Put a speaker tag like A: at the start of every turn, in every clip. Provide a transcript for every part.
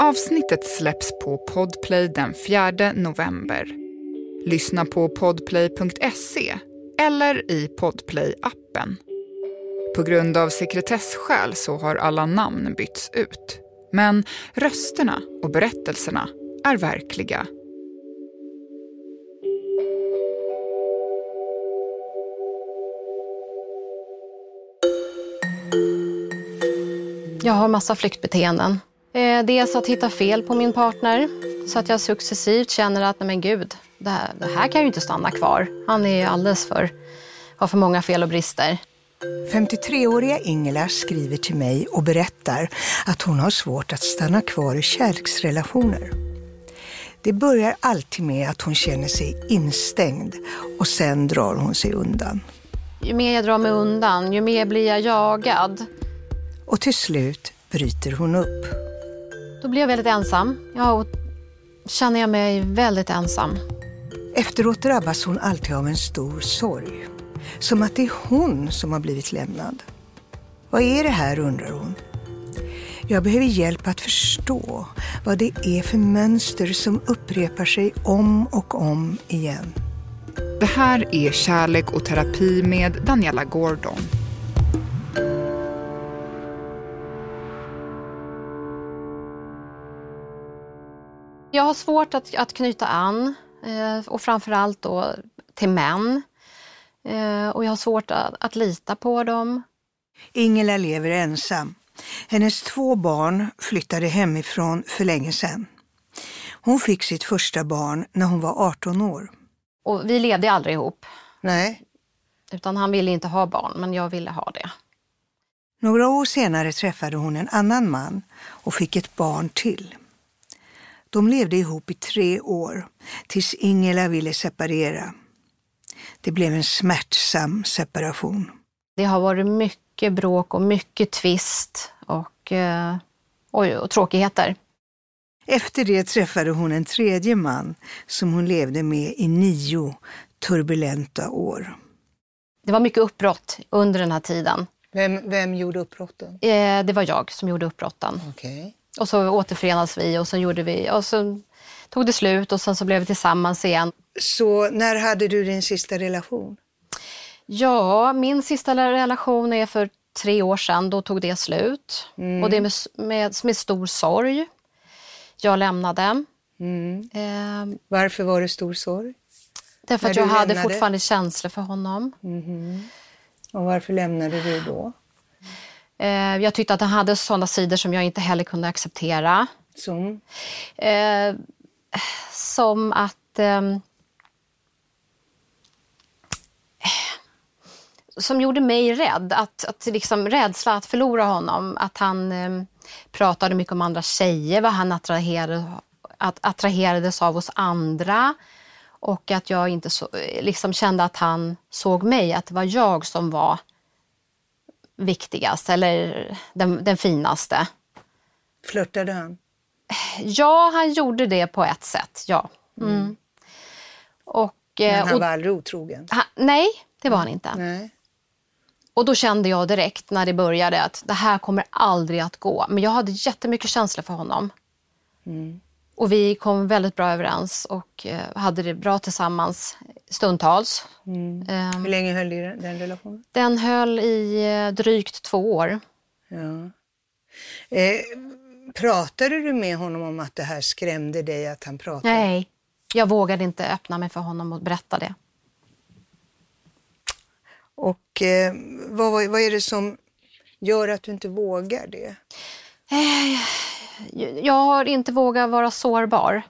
A: Avsnittet släpps på Podplay den 4 november. Lyssna på podplay.se eller i Podplay-appen. På grund av sekretessskäl så har alla namn bytts ut. Men rösterna och berättelserna är verkliga.
B: Jag har massa flyktbeteenden. Eh, dels att hitta fel på min partner så att jag successivt känner att nej men gud, det här, det här kan ju inte stanna kvar. Han är alldeles för, har för många fel och brister.
C: 53-åriga Ingela skriver till mig och berättar att hon har svårt att stanna kvar i kärleksrelationer. Det börjar alltid med att hon känner sig instängd och sen drar hon sig undan.
B: Ju mer jag drar mig undan, ju mer blir jag jagad.
C: Och till slut bryter hon upp.
B: Då blir jag väldigt ensam. Ja, känner jag mig väldigt ensam.
C: Efteråt drabbas hon alltid av en stor sorg. Som att det är hon som har blivit lämnad. Vad är det här undrar hon. Jag behöver hjälp att förstå vad det är för mönster som upprepar sig om och om igen.
A: Det här är Kärlek och terapi med Daniela Gordon.
B: Jag har svårt att, att knyta an eh, och framförallt då till män. Eh, och jag har svårt att, att lita på dem.
C: Ingela lever ensam. Hennes två barn flyttade hemifrån för länge sedan. Hon fick sitt första barn när hon var 18 år.
B: Och vi levde aldrig ihop.
C: Nej.
B: Utan han ville inte ha barn, men jag ville ha det.
C: Några år senare träffade hon en annan man och fick ett barn till. De levde ihop i tre år, tills Ingela ville separera. Det blev en smärtsam separation.
B: Det har varit mycket bråk och mycket tvist och, eh, och, och tråkigheter.
C: Efter det träffade hon en tredje man som hon levde med i nio turbulenta år.
B: Det var mycket uppbrott under den här tiden.
C: Vem, vem gjorde uppbrotten?
B: Eh, det var jag som gjorde uppbrotten.
C: Okay.
B: Och så återförenades vi och så gjorde vi, och så tog det slut och sen så blev vi tillsammans igen.
C: Så när hade du din sista relation?
B: Ja, min sista relation är för tre år sedan. Då tog det slut. Mm. Och det med, med, med stor sorg. Jag lämnade.
C: Mm. Eh, Varför var det stor sorg?
B: Därför att jag lämnade? hade fortfarande känslor för honom.
C: Mm. Och varför lämnade du då?
B: Eh, jag tyckte att han hade sådana sidor som jag inte heller kunde acceptera.
C: Som?
B: Eh, som att... Eh, som gjorde mig rädd. Att, att liksom, rädsla att förlora honom. Att han eh, pratade mycket om andra tjejer, vad han attraherade, att, attraherades av hos andra. Och att jag inte så, liksom kände att han såg mig, att det var jag som var viktigast eller den, den finaste.
C: Flörtade han?
B: Ja, han gjorde det på ett sätt, ja. Mm. Mm.
C: Och, Men han och, var aldrig otrogen?
B: Han, nej, det var han inte.
C: Nej.
B: Och då kände jag direkt när det började att det här kommer aldrig att gå. Men jag hade jättemycket känslor för honom.
C: Mm.
B: Och vi kom väldigt bra överens och uh, hade det bra tillsammans stundtals.
C: Mm. Um, Hur länge höll den relationen?
B: Den höll i uh, drygt två år.
C: Ja. Eh, pratade du med honom om att det här skrämde dig att han pratade?
B: Nej, jag vågade inte öppna mig för honom och berätta det.
C: Och eh, vad, vad är det som gör att du inte vågar det?
B: Eh, jag har inte vågat vara sårbar.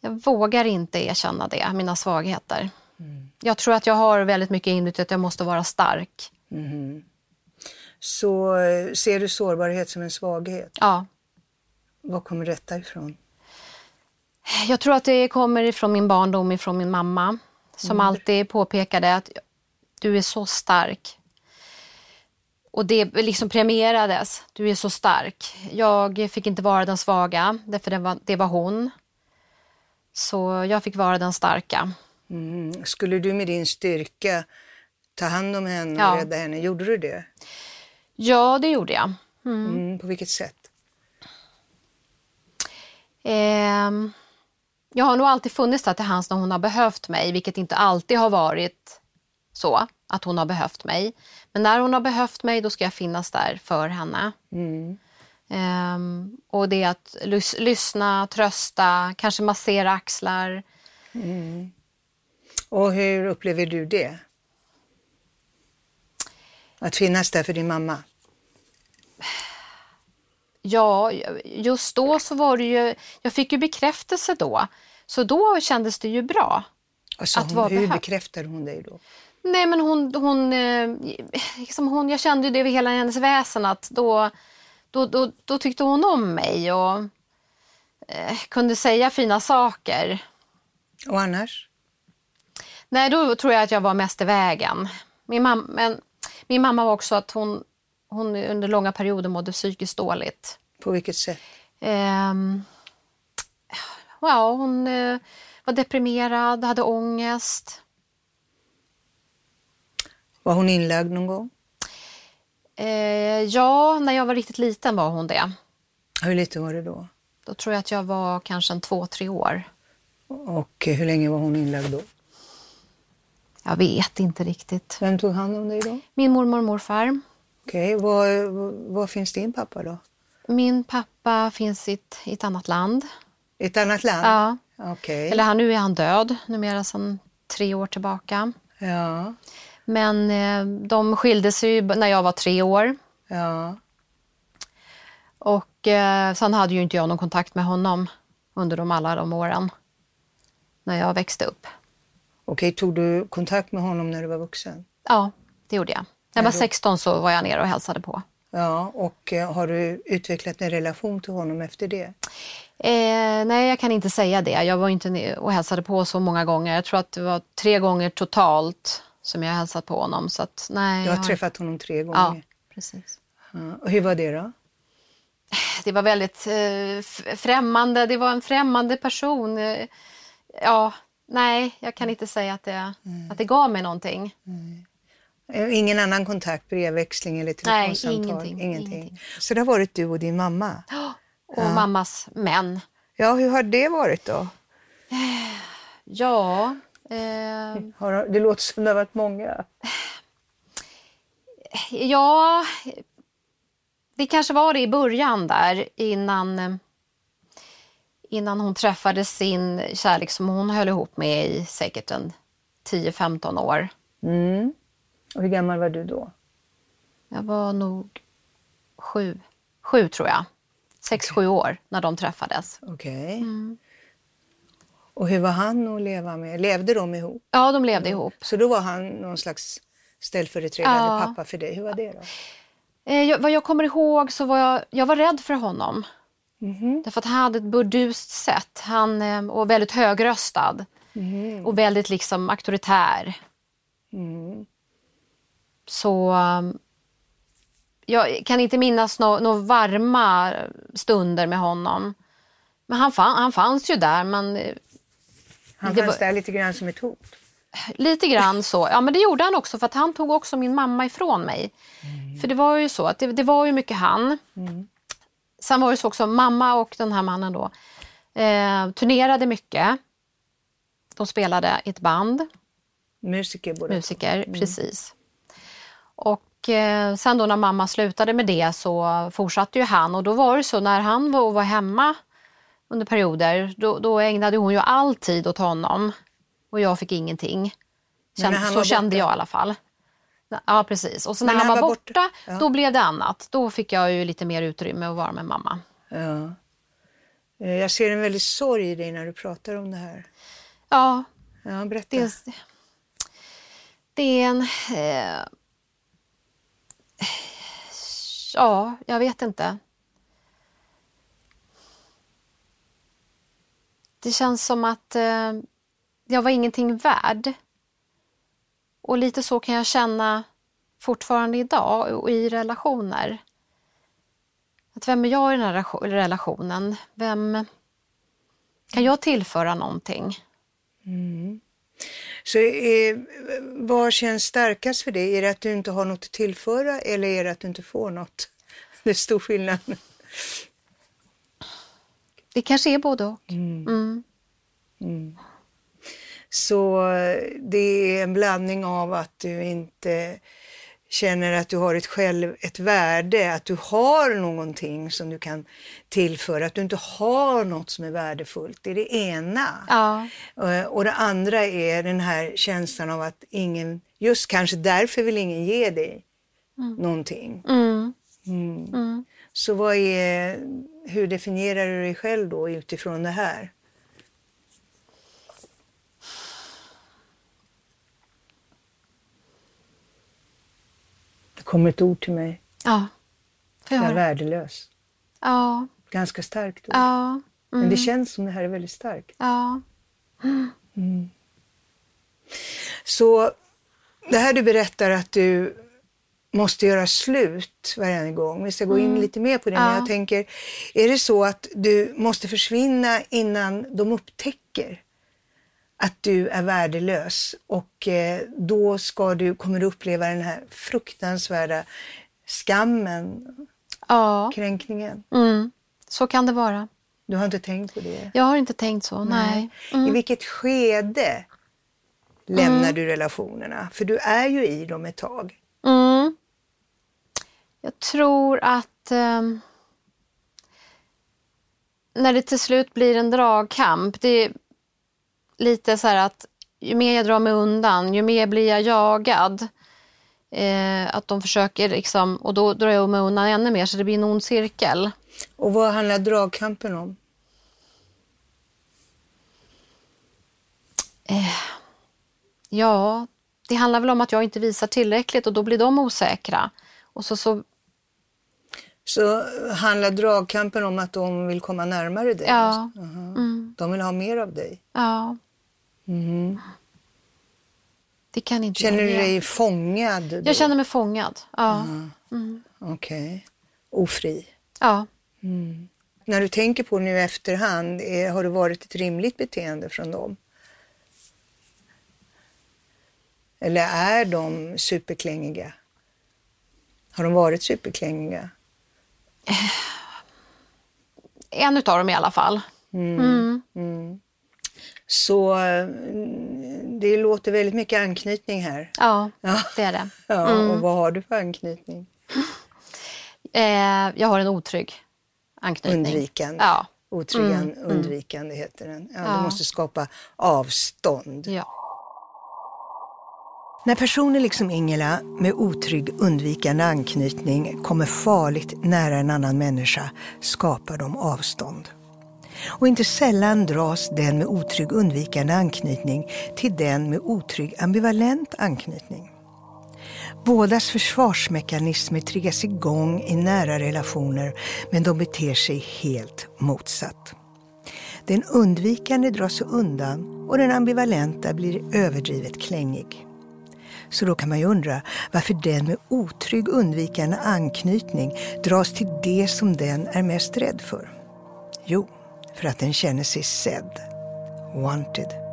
B: Jag vågar inte erkänna det, mina svagheter. Mm. Jag tror att jag har väldigt mycket inuti att jag måste vara stark.
C: Mm. Så eh, ser du sårbarhet som en svaghet?
B: Ja.
C: Var kommer detta ifrån?
B: Jag tror att det kommer ifrån min barndom, ifrån min mamma. Som mm. alltid påpekade att du är så stark. Och det liksom premierades. Du är så stark. Jag fick inte vara den svaga, därför det var, det var hon. Så jag fick vara den starka.
C: Mm. Skulle du med din styrka ta hand om henne och ja. rädda henne? Gjorde du det?
B: Ja, det gjorde jag. Mm.
C: Mm, på vilket sätt?
B: Ehm, jag har nog alltid funnits där till hands när hon har behövt mig, vilket inte alltid har varit så att hon har behövt mig. Men när hon har behövt mig, då ska jag finnas där för henne.
C: Mm.
B: Ehm, och det är att lys- lyssna, trösta, kanske massera axlar.
C: Och hur upplever du det? Att finnas där för din mamma?
B: Ja, just då så var det ju... Jag fick ju bekräftelse då. Så då kändes det ju bra.
C: Alltså,
B: Att
C: hon,
B: vara
C: hur
B: behövd.
C: bekräftade hon dig då?
B: Nej, men hon... hon, eh, liksom hon jag kände ju det över hela hennes väsen att då, då, då, då tyckte hon om mig och eh, kunde säga fina saker.
C: Och annars?
B: Nej, då tror jag att jag var mest i vägen. Min, mam- men, min mamma var också att hon, hon under långa perioder mådde psykiskt dåligt.
C: På vilket sätt?
B: Ehm, ja, hon eh, var deprimerad, hade ångest.
C: Var hon inlagd någon gång?
B: Eh, ja, när jag var riktigt liten var hon det.
C: Hur lite var det då?
B: Då tror jag att jag var kanske en två, tre år.
C: Och hur länge var hon inlagd då?
B: Jag vet inte riktigt.
C: Vem tog hand om dig då?
B: Min mormor och morfar.
C: Okej, var, var finns din pappa då?
B: Min pappa finns i ett, i ett annat land.
C: I ett annat land?
B: Ja.
C: Okej.
B: Eller han, nu är han död, numera sedan tre år tillbaka.
C: Ja,
B: Men eh, de skilde sig ju när jag var tre år.
C: ja.
B: Och eh, sen hade ju inte jag någon kontakt med honom under de alla de åren när jag växte upp.
C: Okej, tog du kontakt med honom när du var vuxen?
B: Ja, det gjorde jag. När jag var
C: då-
B: 16 så var jag nere och hälsade på.
C: Ja, och eh, har du utvecklat en relation till honom efter det?
B: Eh, nej, jag kan inte säga det. Jag var inte och hälsade på så många gånger. Jag tror att det var tre gånger totalt som jag hälsat på honom. Så att, nej,
C: Du har
B: jag
C: träffat honom tre
B: Ja,
C: gånger.
B: precis.
C: Ja. Och hur var det då?
B: Det var väldigt eh, främmande. Det var en främmande person. Eh, ja, nej, jag kan inte säga att det, att det gav mig någonting.
C: Eh, Ingen annan kontakt, brevväxling eller telefonsamtal?
B: ingenting, ingenting.
C: Så det har varit du och din mamma?
B: Och mammas män.
C: Ja, hur har det varit då?
B: Ja,
C: Har, det låter som det har varit många.
B: ja, det kanske var det i början där innan, eh, innan hon träffade sin kärlek som hon höll ihop med i säkert en 10-15 år.
C: Mm. Och hur gammal var du då?
B: Jag var nog sju, sju tror jag. Sex, sju år när de träffades.
C: Okej.
B: Mm.
C: Och hur var han att leva med? Levde de ihop?
B: Ja, de levde ihop.
C: Så då var han någon slags ställföreträdande
B: Ja.
C: pappa för dig. Hur var det då?
B: Eh, jag, vad jag kommer ihåg så var jag, jag var rädd för honom.
C: Mhm.
B: Därför att han hade ett burdust sätt. Han eh, och väldigt högröstad. Och väldigt liksom auktoritär.
C: Mm.
B: Så um, jag kan inte minnas några nå varma stunder med honom. Men han, fann, han fanns ju där, men eh,
C: Han
B: Det
C: fanns
B: var-
C: där lite grann som ett hot.
B: lite grann så. Ja, men det gjorde han också för att han tog också min mamma ifrån mig. För det var ju så att det, det var ju mycket han. Sen var det så också, mamma och den här mannen då eh, turnerade mycket. De spelade i ett band.
C: Musiker båda.
B: musiker, precis. Och eh, sen då när mamma slutade med det så fortsatte ju han och då var det så när han var, var hemma under perioder då, då ägnade hon ju all tid åt honom och jag fick ingenting.
C: Han
B: så kände
C: borta?
B: jag i alla fall. Ja precis. Och så när, han,
C: när
B: var
C: han var
B: borta,
C: borta? Ja.
B: då blev det annat. Då fick jag ju lite mer utrymme att vara med mamma.
C: Ja. Eh, Jag ser en väldig sorg i dig när du pratar om det här.
B: Ja,
C: Ja, berätta.
B: Det det är en... Eh, ja, jag vet inte. Det känns som att eh, jag var ingenting värd. Och lite så kan jag känna fortfarande idag och i relationer. Att vem är jag i den här relationen? Vem kan jag tillföra någonting? Mm.
C: Så eh, vad känns starkast för dig? Är det att du inte har något att tillföra eller är det att du inte får något? Det är stor skillnad.
B: Det kanske är både och. Mm.
C: Så eh, det är en blandning av att du inte känner att du har ett själv, ett värde, att du har någonting som du kan tillföra, att du inte har något som är värdefullt. Det är det ena.
B: Ja.
C: Eh, Och det andra är den här känslan av att ingen, just kanske därför vill ingen ge dig någonting.
B: Mm.
C: Mm. Så vad är, hur definierar du dig själv då utifrån det här? Det kommer ett ord till mig.
B: Ja. Jag
C: är värdelös.
B: Ja.
C: Ganska starkt ord.
B: Ja.
C: Men det känns som det här är väldigt starkt.
B: Ja.
C: Så det här du berättar att du måste göra slut varje gång. Vi ska gå in lite mer på det, men
B: Mm. Ja.
C: jag tänker, är det så att du måste försvinna innan de upptäcker att du är värdelös och eh, då ska du, kommer du uppleva den här fruktansvärda skammen,
B: Ja.
C: kränkningen.
B: Mm. Så kan det vara.
C: Du har inte tänkt på det?
B: Jag har inte tänkt så, nej.
C: I vilket skede lämnar du relationerna? För du är ju i dem ett tag.
B: Jag tror att ehm, när det till slut blir en dragkamp, det är lite så här att ju mer jag drar mig undan, ju mer blir jag jagad. Eh, att de försöker liksom, och då drar jag mig undan ännu mer så det blir en ond cirkel.
C: Och vad handlar dragkampen om?
B: Ja, det handlar väl om att jag inte visar tillräckligt och då blir de osäkra. Och så, så
C: Så handlar dragkampen om att de vill komma närmare dig?
B: ja,
C: Aha. De vill ha mer av dig?
B: ja. Det kan inte
C: Känner du dig fångad? då?
B: Jag känner mig fångad. Ja.
C: Okej. Ofri.
B: ja.
C: När du tänker på nu i efterhand, är, har det varit ett rimligt beteende från dem? Eller är de superklängiga? Har de varit superklängiga?
B: En utav dem i alla fall.
C: Så mm, det låter väldigt mycket anknytning här.
B: Ja,
C: Ja.
B: det är det.
C: Ja, Och vad har du för anknytning?
B: Eh, jag har en otrygg anknytning.
C: Undvikande.
B: Ja.
C: Otryggan, undvikande heter den. Ja, Du måste skapa avstånd.
B: ja.
C: När personer liksom Ingela med otrygg undvikande anknytning kommer farligt nära en annan människa skapar de avstånd. Och inte sällan dras den med otrygg undvikande anknytning till den med otrygg ambivalent anknytning. Bådas försvarsmekanismer triggas igång i nära relationer men de beter sig helt motsatt. Den undvikande drar sig undan och den ambivalenta blir överdrivet klängig. Så då kan man ju undra varför den med otrygg undvikande anknytning dras till det som den är mest rädd för. Jo, för att den känner sig sedd, wanted.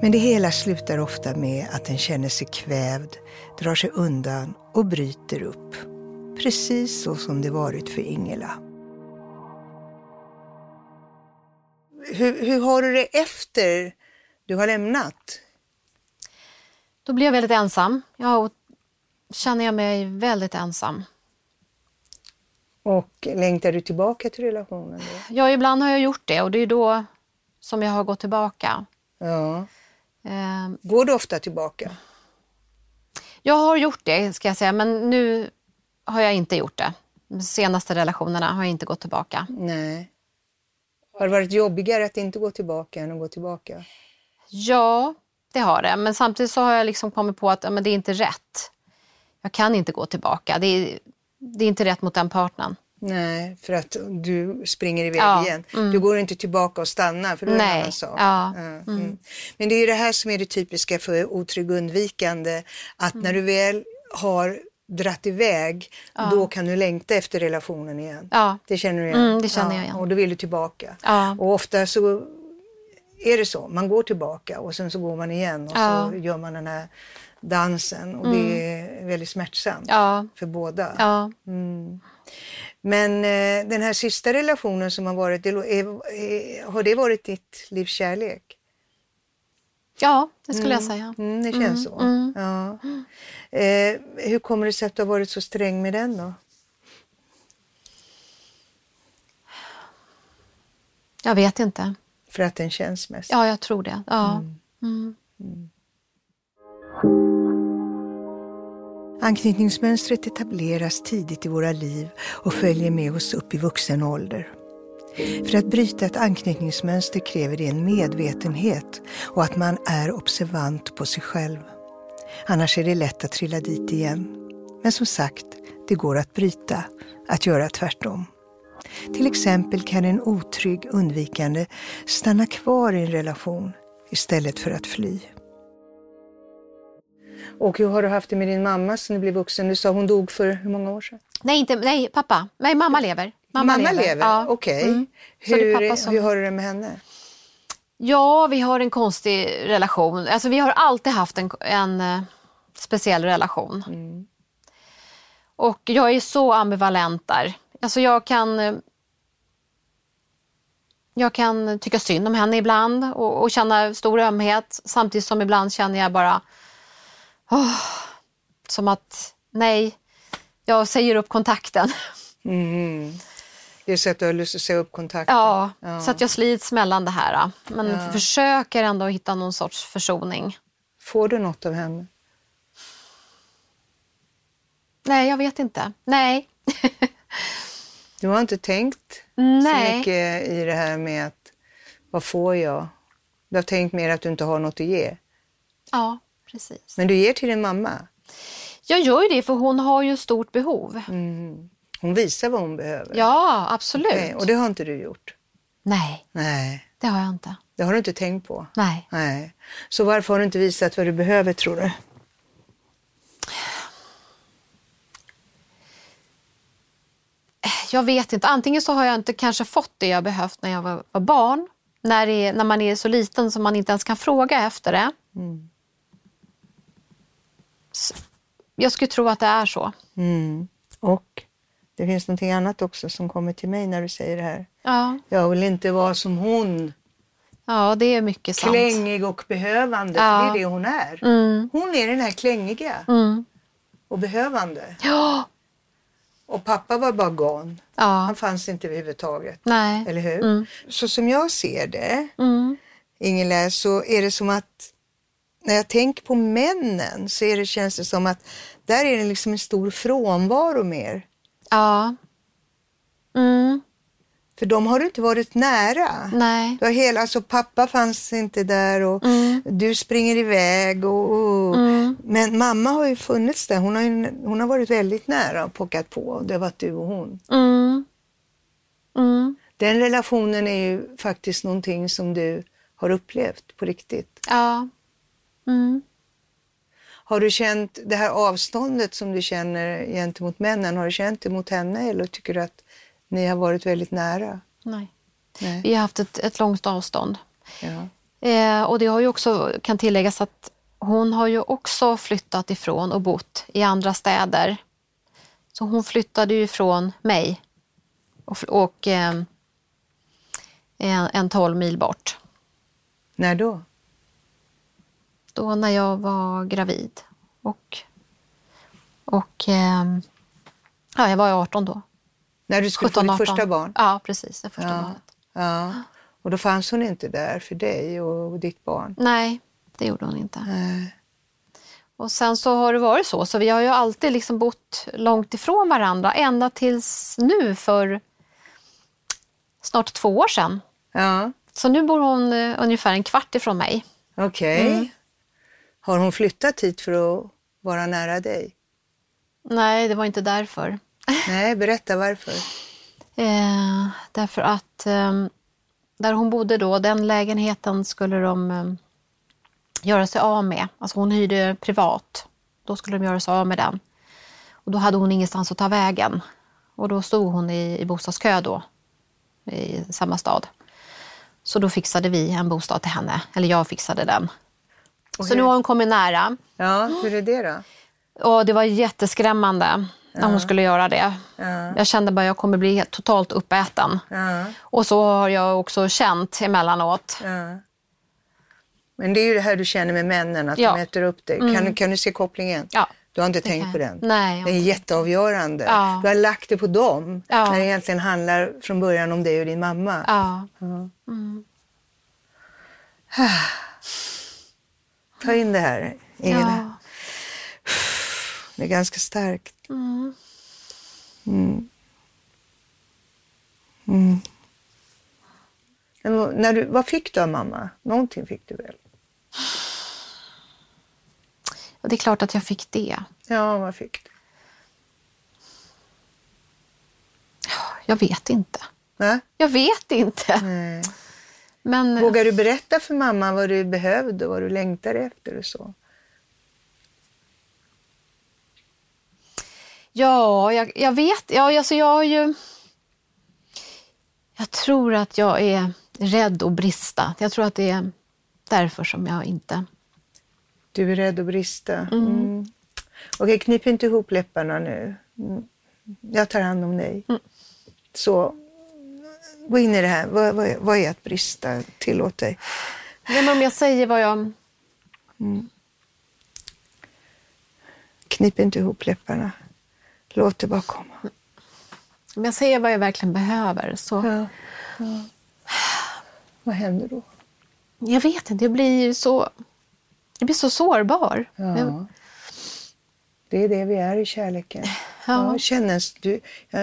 C: Men det hela slutar ofta med att den känner sig kvävd, drar sig undan och bryter upp. Precis så som det varit för Ingela. Hur, hur har du det efter du har lämnat?
B: Då blir jag väldigt ensam. Jag känner jag mig väldigt ensam.
C: Och längtar du tillbaka till relationen då?
B: Ja, ibland har jag gjort det och det är då som jag har gått tillbaka.
C: Ja.
B: Eh,
C: Går du ofta tillbaka?
B: jag har gjort det, ska jag säga, men nu har jag inte gjort det. De senaste relationerna har jag inte gått tillbaka.
C: Nej. Har det varit jobbigare att inte gå tillbaka än att gå tillbaka?
B: Ja, det har det. Men samtidigt så har jag liksom kommit på att ja, men det är inte rätt. Jag kan inte gå tillbaka. Det är, det är inte rätt mot den partnern.
C: Nej, för att du springer iväg
B: Ja,
C: igen. Du går inte tillbaka och stannar, för då är det en annan sak.
B: ja,
C: mm. Men det är ju det här som är det typiska för otrygg undvikande, att när du väl har dratt iväg, då kan du längta efter relationen igen.
B: Ja.
C: Det känner du igen?
B: Mm, det känner jag igen.
C: Och då vill du tillbaka.
B: Ja.
C: Och ofta så är det så, man går tillbaka och sen så går man igen och
B: Ja.
C: så gör man den här dansen och det är väldigt smärtsamt
B: Ja,
C: för båda.
B: ja.
C: Men eh, den här sista relationen som har varit, det, är, är, har det varit ditt livs kärlek?
B: Ja, det skulle jag säga.
C: Mm, det känns så. Ja. Eh, hur kommer det sig att du har varit så sträng med den då?
B: Jag vet inte.
C: För att den känns mest?
B: Ja, jag tror det. Ja. Mm.
C: Anknytningsmönstret etableras tidigt i våra liv och följer med oss upp i vuxen ålder. För att bryta ett anknytningsmönster kräver det en medvetenhet och att man är observant på sig själv. Annars är det lätt att trilla dit igen. Men som sagt, det går att bryta, att göra tvärtom. Till exempel kan en otrygg undvikande stanna kvar i en relation istället för att fly. Och hur har du haft det med din mamma sen du blev vuxen? Du sa hon dog för hur många år sedan?
B: Nej, inte, nej, pappa. Nej, mamma lever.
C: Mamma, mamma lever? lever. Ja. Okej. Okay. Mm. Hur, som... hur har du det med henne?
B: Ja, vi har en konstig relation. Alltså, vi har alltid haft en, en uh, speciell relation. Mm. Och jag är så ambivalent där. Alltså jag kan... Uh, jag kan tycka synd om henne ibland och, och känna stor ömhet samtidigt som ibland känner jag bara oh, som att nej, jag säger upp kontakten.
C: Mm. Det är så att du har lust att säga upp kontakten?
B: Ja, ja, så att jag slits mellan det här. Men ja. försöker ändå hitta någon sorts försoning.
C: Får du något av henne?
B: Nej, jag vet inte. Nej.
C: du har inte tänkt Nej. så mycket i det här med att vad får jag? Du har tänkt mer att du inte har något att ge?
B: Ja, precis.
C: Men du ger till din mamma?
B: Jag gör ju det för hon har ju stort behov.
C: Mm. Hon visar vad hon behöver?
B: Ja, absolut. Okay.
C: Och det har inte du gjort?
B: Nej,
C: Nej,
B: det har jag inte.
C: Det har du inte tänkt på?
B: Nej.
C: Nej. Så varför har du inte visat vad du behöver tror du?
B: Jag vet inte. Antingen så har jag inte kanske fått det jag behövt när jag var, var barn. När, är, när man är så liten som man inte ens kan fråga efter det. Mm. Jag skulle tro att det är så.
C: Mm. Och det finns någonting annat också som kommer till mig när du säger det här.
B: Ja.
C: Jag vill inte vara som hon.
B: Ja, det är mycket sant.
C: Klängig och behövande, ja. för det är det hon är.
B: Mm.
C: Hon är den här klängiga
B: mm.
C: och behövande.
B: Ja.
C: Och pappa var bara gone.
B: Ja.
C: Han fanns inte överhuvudtaget.
B: Nej.
C: Eller hur?
B: Mm.
C: Så som jag ser det,
B: mm.
C: Ingela, så är det som att när jag tänker på männen så är det, känns det som att där är det liksom en stor frånvaro mer.
B: Ja. Mm.
C: För de har du inte varit nära.
B: Nej.
C: Du har hela, alltså, pappa fanns inte där och
B: mm.
C: du springer iväg. Och, och.
B: Mm.
C: Men mamma har ju funnits där. Hon har, ju, hon har varit väldigt nära och pockat på. Det har varit du och hon.
B: Mm. Mm.
C: Den relationen är ju faktiskt någonting som du har upplevt på riktigt.
B: Ja. Mm.
C: Har du känt det här avståndet som du känner gentemot männen, har du känt det mot henne eller tycker du att ni har varit väldigt nära?
B: Nej. Nej. Vi har haft ett, ett långt avstånd.
C: Ja.
B: Eh, och det har ju också, kan tilläggas att hon har ju också flyttat ifrån och bott i andra städer. Så hon flyttade ju ifrån mig och, och eh, en, en 12 mil bort.
C: När då?
B: då när jag var gravid. Och, och eh, ja, jag var 18 då.
C: När du skulle 17, få ditt första barn?
B: Ja, precis. Det första
C: ja,
B: barnet.
C: Ja. Och då fanns hon inte där för dig och ditt barn?
B: Nej, det gjorde hon inte.
C: Nej.
B: Och sen så har det varit så, så vi har ju alltid liksom bott långt ifrån varandra ända tills nu för snart två år sedan.
C: Ja.
B: Så nu bor hon uh, ungefär en kvart ifrån mig.
C: Okej. Okay. Mm. Har hon flyttat hit för att vara nära dig?
B: Nej, det var inte därför.
C: Nej, berätta varför.
B: eh, därför att eh, där hon bodde då, den lägenheten skulle de eh, göra sig av med. Alltså hon hyrde privat. Då skulle de göra sig av med den. Och då hade hon ingenstans att ta vägen. Och då stod hon i, i bostadskö då, i samma stad. Så då fixade vi en bostad till henne, eller jag fixade den. Så nu har hon kommit nära.
C: Ja, hur är det då?
B: Och det var jätteskrämmande. När hon skulle göra det.
C: Ja.
B: Jag kände bara att jag kommer bli totalt uppäten. Och så har jag också känt emellanåt.
C: Men det är ju det här du känner med männen, att
B: Ja.
C: de äter upp dig. Kan, kan du se kopplingen?
B: Ja.
C: Du har inte tänkt
B: kan
C: på den?
B: Nej,
C: Det är jätteavgörande.
B: Ja.
C: Du har lagt det på dem,
B: Ja.
C: när det egentligen handlar från början om dig och din mamma.
B: Ja.
C: Ta in det här, Ingela. Det är ganska starkt.
B: Mm.
C: Mm. Vad- när du, vad fick du av mamma? Någonting fick du väl?
B: Och det är klart att jag fick det.
C: Ja, vad fick du?
B: Jag vet inte.
C: Nej?
B: Jag vet inte.
C: Nej.
B: Men
C: Vågar du berätta för mamma vad du behövde och vad du längtade efter och så?
B: Ja, jag, jag vet. Ja, alltså jag har ju... Jag tror att jag är rädd att brista. Jag tror att det är därför som jag inte...
C: Du är rädd att brista. Mm. Okej, knip inte ihop läpparna nu. Mm. Jag tar hand om dig. Så, gå in i det här. Vad, vad, vad är att brista? Tillåt dig.
B: Nej, men om jag säger vad jag...
C: Knip inte ihop läpparna. Låt det bara komma.
B: Om jag säger vad jag verkligen behöver så...
C: Ja. Ja. Vad händer då?
B: Jag vet inte, jag blir så... Jag blir så sårbar.
C: Ja.
B: Jag,
C: Det är det vi är i kärleken.
B: Ja.
C: Ja, kännes, du,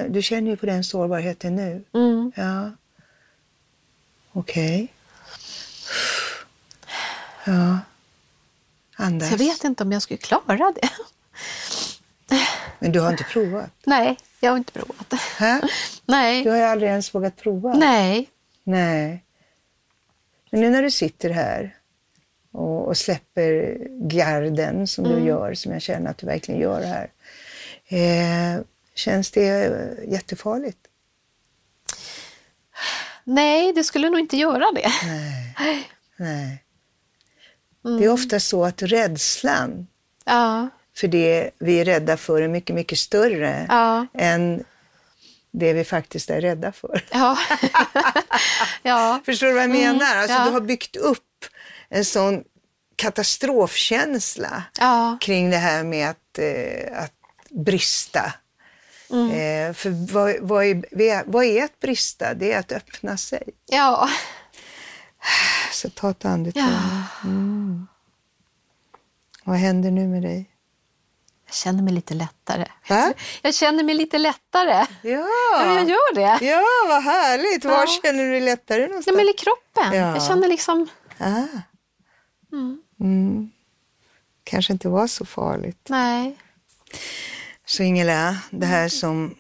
C: du känner ju på den sårbarheten nu.
B: mm,
C: Ja. Okej. Ja. Andas.
B: så jag vet inte om jag skulle klara det.
C: Men du har inte provat?
B: Nej, jag har inte provat.
C: Hä?
B: Nej.
C: Du har ju aldrig ens vågat prova?
B: Nej.
C: Nej. Men nu när du sitter här och, och släpper garden som
B: Mm.
C: du gör, som jag känner att du verkligen gör här. Eh, känns det eh, jättefarligt?
B: Nej, det skulle nog inte göra det.
C: Nej. Nej.
B: Mm.
C: Det är ofta så att rädslan
B: Ja.
C: För det vi är rädda för är mycket, mycket större
B: Ja.
C: än det vi faktiskt är rädda för.
B: Ja. ja.
C: Förstår du vad jag menar? Alltså,
B: ja.
C: Du har byggt upp en sån katastrofkänsla kring det här med att, eh, att brista.
B: Mm.
C: Eh, för vad, vad, är, vad är att brista? Det är att öppna sig.
B: Ja.
C: Så ta ett andetag.
B: ja.
C: Vad händer nu med dig?
B: Jag känner mig lite lättare.
C: Va?
B: Jag känner mig lite lättare.
C: Ja,
B: Ja, jag gör det.
C: ja vad härligt. Var
B: Ja.
C: känner du dig lättare
B: Nej,
C: någonstans?
B: men i kroppen.
C: Ja.
B: Jag känner liksom...
C: Ah. Mm. Kanske inte var så farligt.
B: Nej.
C: Så Ingela, det här som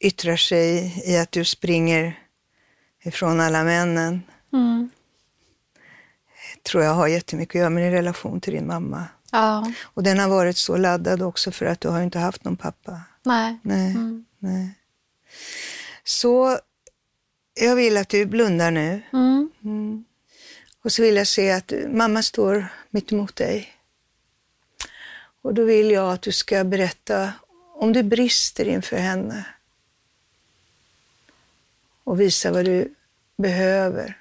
C: yttrar sig i att du springer ifrån alla männen
B: Mm.
C: tror jag har jättemycket att göra med din relation till din mamma.
B: Ja.
C: Och den har varit så laddad också för att du har inte haft någon pappa.
B: Nej.
C: Nej,
B: Mm.
C: nej. Så jag vill att du blundar nu.
B: Mm.
C: Och så vill jag se att mamma står mitt emot dig. Och då vill jag att du ska berätta om du brister inför henne. Och visa vad du behöver.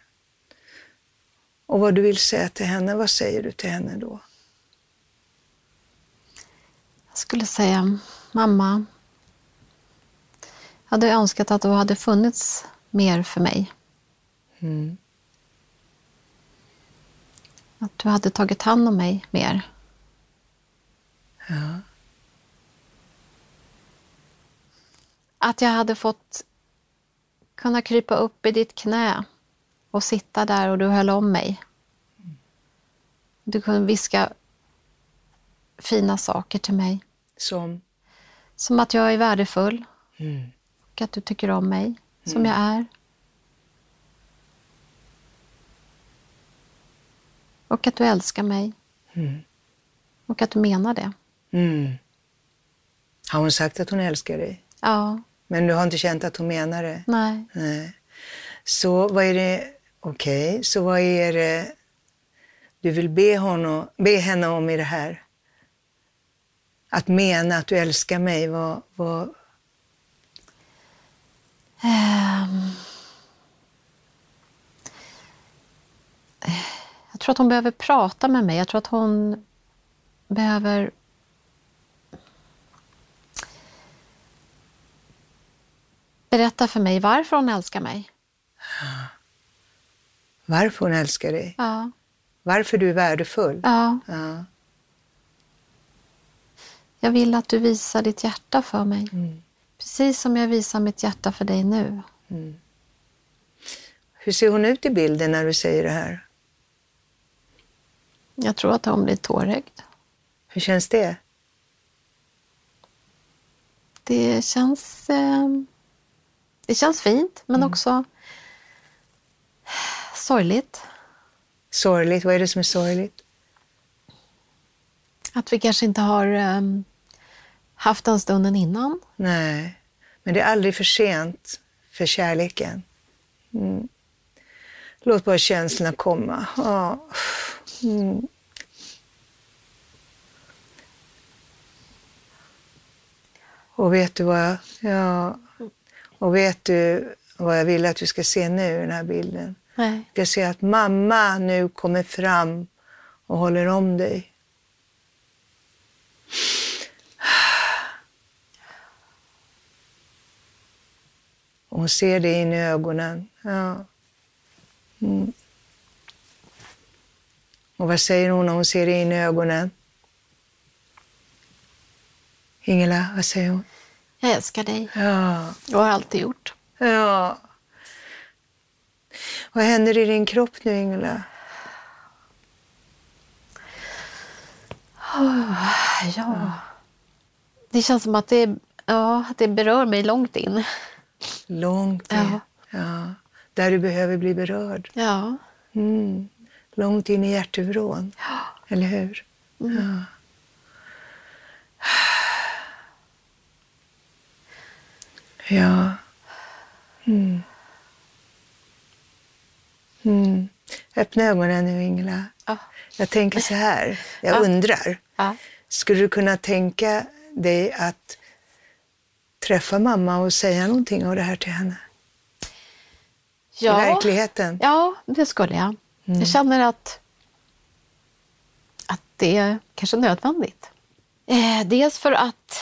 C: Och vad du vill säga till henne. Vad säger du till henne då?
B: Skulle säga, mamma. Jag hade önskat att du hade funnits mer för mig.
C: Mm.
B: Att du hade tagit hand om mig mer.
C: Ja.
B: Att jag hade fått kunna krypa upp i ditt knä och sitta där och du höll om mig. Du kunde viska fina saker till mig.
C: Som?
B: Som att jag är värdefull
C: Mm.
B: och att du tycker om mig som jag är. Och att du älskar mig.
C: Mm.
B: Och att du menar det.
C: Mm. Har hon sagt att hon älskar dig?
B: Ja,
C: Men du har inte känt att hon menar det?
B: nej.
C: Nej. Så vad är det, okej, så vad är det du vill be, honom, be henne om i det här? Att mena att du älskar mig, vad... vad...
B: Ehm. Jag tror att hon behöver prata med mig. Jag tror att hon behöver berätta för mig varför hon älskar mig.
C: Varför hon älskar dig?
B: Ja.
C: Varför du är värdefull?
B: ja.
C: Ja.
B: Jag vill att du visar ditt hjärta för mig. Precis som jag visar mitt hjärta för dig nu.
C: Hur ser hon ut i bilden när du säger det här?
B: Jag tror att hon blir tårögd.
C: Hur känns det?
B: Det känns, eh, det känns fint, men också sorgligt.
C: Sorgligt? Vad är det som är sorgligt?
B: Att vi kanske inte har eh, haft den stunden innan.
C: Nej, men det är aldrig för sent för kärleken. Mm. Låt bara känslorna komma. Ja. Mm. Och vet du vad jag, ja, och vet du vad jag vill att du ska se nu i den här bilden?
B: Nej.
C: Du ska se att mamma nu kommer fram och håller om dig. Och hon ser det in i ögonen. Ja. Mm. Och vad säger hon när hon ser det in i ögonen? Ingela, vad säger hon?
B: Jag älskar dig
C: Ja,
B: och har alltid gjort.
C: ja. Vad händer i din kropp nu, Ingela?
B: Ja. Det känns som att det, ja, det berör mig långt in.
C: Långt in.
B: Ja.
C: Ja. Där du behöver bli berörd.
B: Ja.
C: Mm. Långt in i hjärtevrån. Eller hur? Ja. Ja. Mm. Mm. Öppna ögonen nu, Ingela.
B: Ja.
C: Jag tänker så här. Jag
B: Ja.
C: undrar.
B: Ja.
C: Skulle du kunna tänka dig att träffa mamma och säga någonting av det här till henne? I
B: Ja.
C: verkligheten?
B: ja, det skulle jag. Jag känner att, att det är kanske nödvändigt. Eh, dels för att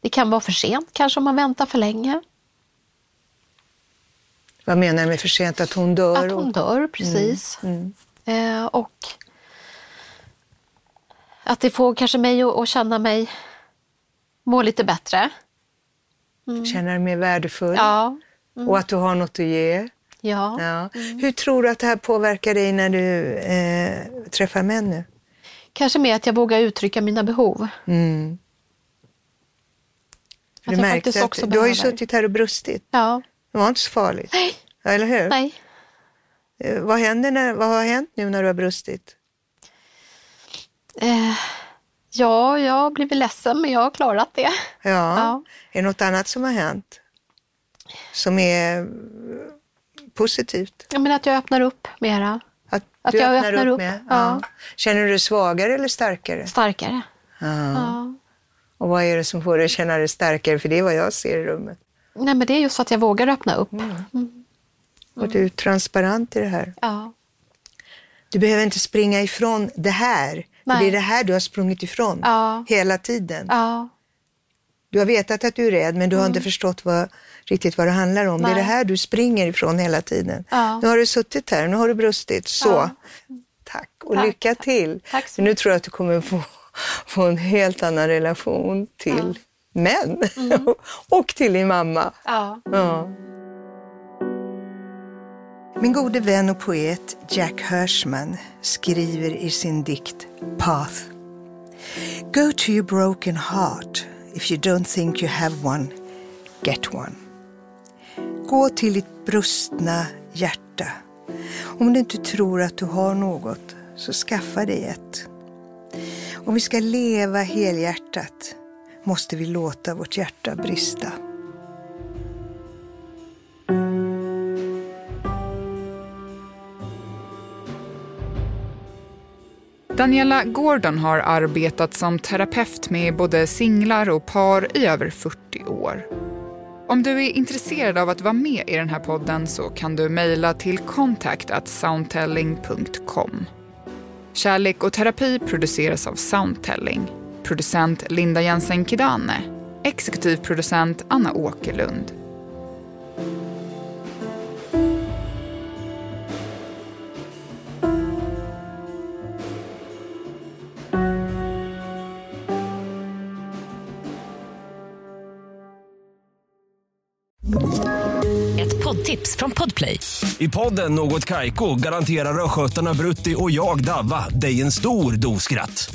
B: det kan vara för sent kanske om man väntar för länge.
C: Vad menar du med för sent? Att hon dör?
B: Att hon dör, precis.
C: Mm.
B: Eh, och att det får kanske mig att, att känna mig må lite bättre.
C: Känner dig mer värdefull?
B: Ja.
C: Och att du har något att ge?
B: Ja.
C: Ja. Hur tror du att det här påverkar dig när du eh, träffar män nu?
B: Kanske mer att jag vågar uttrycka mina behov.
C: Mm.
B: Att
C: Du
B: jag
C: märkte att du har ju suttit här och brustit.
B: Ja.
C: Det var inte så farligt.
B: Nej.
C: Ja, Eller hur?
B: Nej.
C: Eh, Vad, händer när, vad har hänt nu när du har brustit?
B: Eh, ja, jag har blivit ledsen men jag har klarat det.
C: Ja.
B: Ja.
C: Är det något annat som har hänt? Som är eh, positivt?
B: Jag menar att jag öppnar upp mera.
C: Att,
B: Att jag
C: öppnar
B: öppnar
C: upp
B: upp,
C: med?
B: ja.
C: Känner du dig svagare eller starkare?
B: Starkare.
C: Ja.
B: Ja.
C: Och vad är det som får dig att känna dig starkare? För det är vad jag ser i rummet.
B: Nej, men det är just att jag vågar öppna upp.
C: Och du är transparent i det här.
B: Ja.
C: Du behöver inte springa ifrån det här. För
B: Nej.
C: det är det här du har sprungit ifrån
B: Ja.
C: hela tiden.
B: Ja.
C: Du har vetat att du är rädd men du har inte förstått vad, riktigt vad det handlar om. Det är
B: Mm. Nej.
C: det här du springer ifrån hela tiden.
B: Ja.
C: Nu har du suttit här, nu har du brustit. Så, tack och
B: Tack,
C: lycka till.
B: Tack
C: För nu tror jag att du kommer få, få en helt annan relation till män och till din mamma.
B: Ja.
C: Ja. Min gode vän och poet Jack Hirschman skriver i sin dikt Path. Go to your broken heart. If you don't think you have one, get one. Gå till ditt brustna hjärta. Om du inte tror att du har något, så skaffa dig ett. Om vi ska leva helhjärtat måste vi låta vårt hjärta brista.
A: Daniela Gordon har arbetat som terapeut med både singlar och par i över 40 år. Om du är intresserad av att vara med i den här podden så kan du mejla till contact@soundtelling.com. Kärlek och terapi produceras av Soundtelling. Producent Linda Jensen Kidane. Exekutiv producent Anna Åkerlund.
D: Ett poddtips från Podplay.
E: I podden Något Kaiko garanterar östgötarna Brutti och jag, Davva, dig en stor dos skratt.